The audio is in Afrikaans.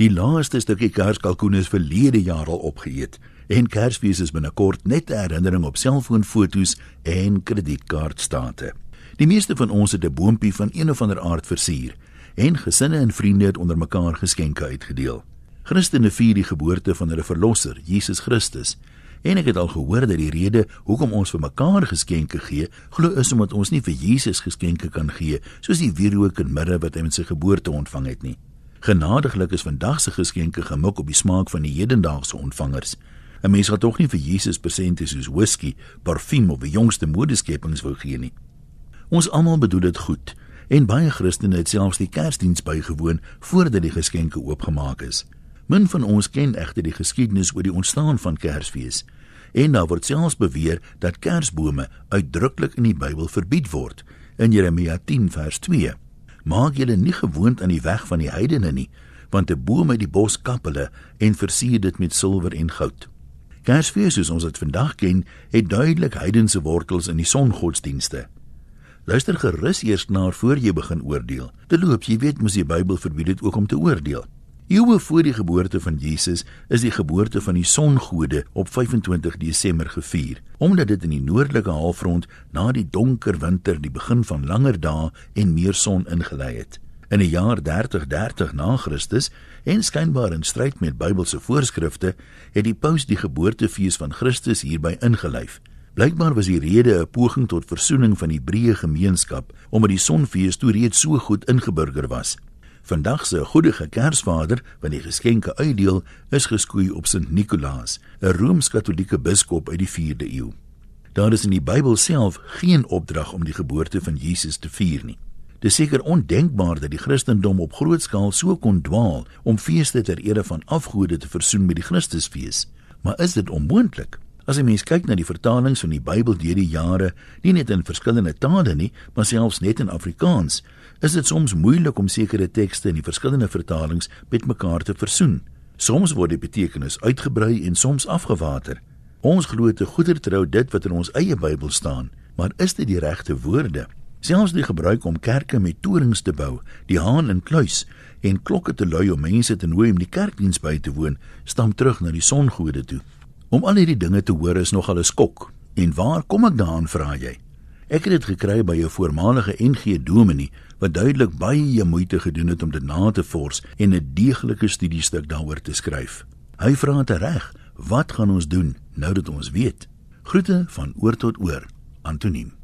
Die laaste stukkie kerskalkoen is verlede jaar al opgeëet en Kersfees is binnekort net 'n herinnering op selfoonfoto's en kredietkaartstate. Die meeste van ons het 'n boontjie van een of ander aard versier en gesinne en vriende het onder mekaar geskenke uitgedeel. Christene vier die geboorte van hulle verlosser, Jesus Christus. En ek het al gehoor dat die rede hoekom ons vir mekaar geskenke gee, glo is omdat ons nie vir Jesus geskenke kan gee soos die wierook en mirre wat hy met sy geboorte ontvang het nie. Genadiglik is vandag se geskenke gemik op die smaak van die hedendaagse ontvangers. 'n Mens gaan tog nie vir Jesus persente soos whisky, parfuum of die jongste modeskepings wou gee nie. Ons almal bedoel dit goed en baie Christene het selfs die Kersdiens bygewoon voordat die geskenke oopgemaak is. Min van ons ken egter die geskiedenis oor die ontstaan van Kersfees. En daar word selfs beweer dat kersbome uitdruklik in die Bybel verbied word in Jeremia 10 vers 2. Maak julle nie gewoond aan die weg van die heidene nie, want 'n boom uit die bos kap hulle en versier dit met silwer en goud. Kersfees soos ons dit vandag ken, het duidelik heidense wortels in die songodsdienste. Luister gerus eers na voor jy begin oordeel. Te loop, jy weet mos die Bybel verbied dit ook om te oordeel. Eeue voor die geboorte van Jesus is die geboorte van die songode op 25 Desember gevier, omdat dit in die noordelike halfrond na die donker winter die begin van langer dae en meer son ingelei het. In die jaar 3030 na Christus en skynbaar in stryd met Bybelse voorskrifte, het die paus die geboortefees van Christus hierby ingelyf. Blykbaar was die rede 'n poging tot versoening van die Hebreë gemeenskap omdat die sonfees toe reeds so goed ingeburger was. Vandag se goeie Kersvader wat die geskenke uitdeel, is geskoei op Sint Nikolaas, 'n rooms-katolieke biskop uit die 4de eeu. Daar is in die Bybel self geen opdrag om die geboorte van Jesus te vier nie. Dit is seker ondenkbaar dat die Christendom op groot skaal so kon dwaal om feeste ter ere van afgode te versoen met die Christusfees. Maar is dit onmoontlik? As jy mens kyk na die vertalings van die Bybel deur die jare, nie net in verskillende tale nie, maar selfs net in Afrikaans, is dit soms moeilik om sekere tekste in die verskillende vertalings met mekaar te versoen. Soms word die betekenis uitgebrei en soms afgewater. Ons glo te goeder trou dit wat in ons eie Bybel staan, maar is dit die regte woorde? Selfs die gebruik om kerke met torings te bou, die haan en kluis en klokke te lui om mense te nooi om die kerkdiens by te woon, stam terug na die songode toe. Om al hierdie dinge te hoor is nogal 'n skok. En waar kom ek daaraan vra jy? Ek het dit gekry by 'n voormalige NG Dominee wat duidelik baie moeite gedoen het om dit na te vors en 'n deeglike studiestuk daaroor te skryf. Hy vra dit reg, wat gaan ons doen nou dat ons weet? Groete van oor tot oor, Antoniem.